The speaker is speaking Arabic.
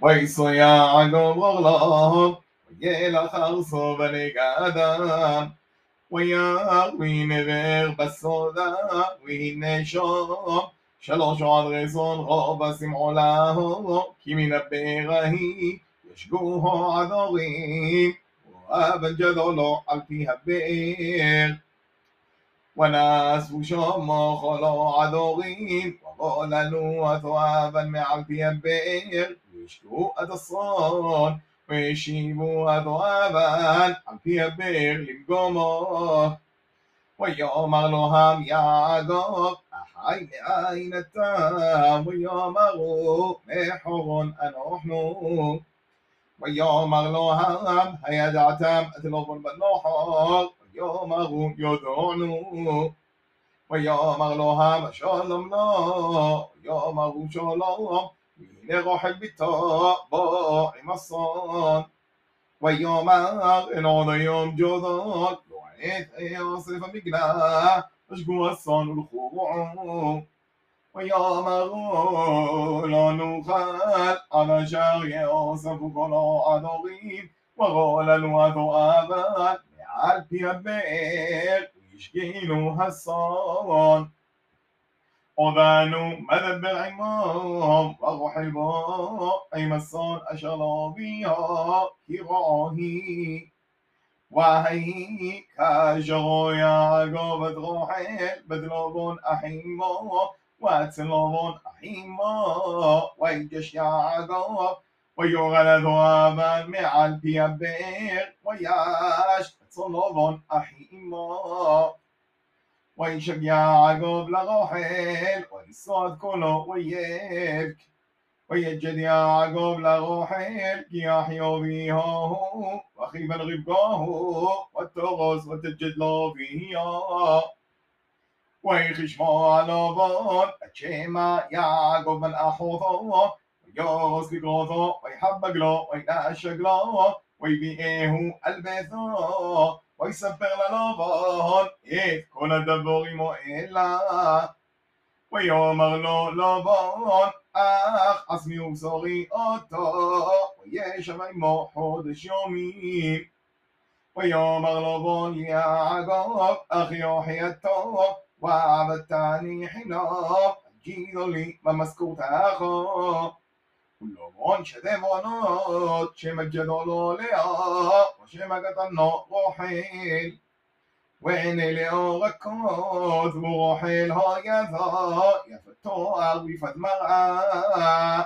ويسو يعقوب غلام ويلا خرصو بني قدم ويغوي נבר בסודה והנה שם שלוש עד רזון רוב השמעו להו כי מן הבאר ההיא ישגוהו עדורים ואבן גדולו על פי הבאר ונאספו שמו חולו עדורים וגוללו אותו אבן מעל פי הבאר וישקו עד עשרון וישיבו אותו אבן על פי הבאר למגומו ויאמר לו עם יעקב אחי מאין אתה ויאמרו מחורון אנחנו ויאמר לו העם הידעתם את לובון בנוחר ויאמרו יודענו ויאמר לו העם שלום לו ויאמרו שלום لروح البتاء باعم الصان ويوم ان العنون يوم جوزك لو عيت يصف مقلا اشقو الصان الخضوع ويوم العنون خال على شاغ يوسف قلع عدوغين وغول الوثوابات لعال بيبير ويشقينو هالصان قبان مدت بالعمام أضحبا أي مسان أشرابيها غاهي وهي شغويا قابت غوحي بدلون أحيما واتلون أحيما. ويجش يا عقاب ويغلد هذا مع البيبير وياش تلون أحيما. وإن يعقوب لروحيل ويصاد كله ويبك ويجد يعقوب لروحيل كي يحيو بيهو وخيبا غبقاه والتغس وتجد له فيها ويخشمو على بون أتشيما يعقوب من أحوظه ويوس لقوظه ويحبق له ويناشق له ويبيئه البثه את שמה יעקב בן אחותו ויורס לקרותו ויחבק לו וינשק לו ויביאהו על ביתו ויספר ללבון את כל הדבורים האלה ויאמר לו לבון אך עשמי ובשורי אותו וישב עמו חודש יומים ויאמר לבון יעקב אחי אוחייתו ועבדתני חינם הגידו לי במשכורתך ולבון שתי בנות שם הגדולו לאה ושם הקטנו רוחל ועיני לאור רכות ורוחל היפה יפת תואר ויפת מראה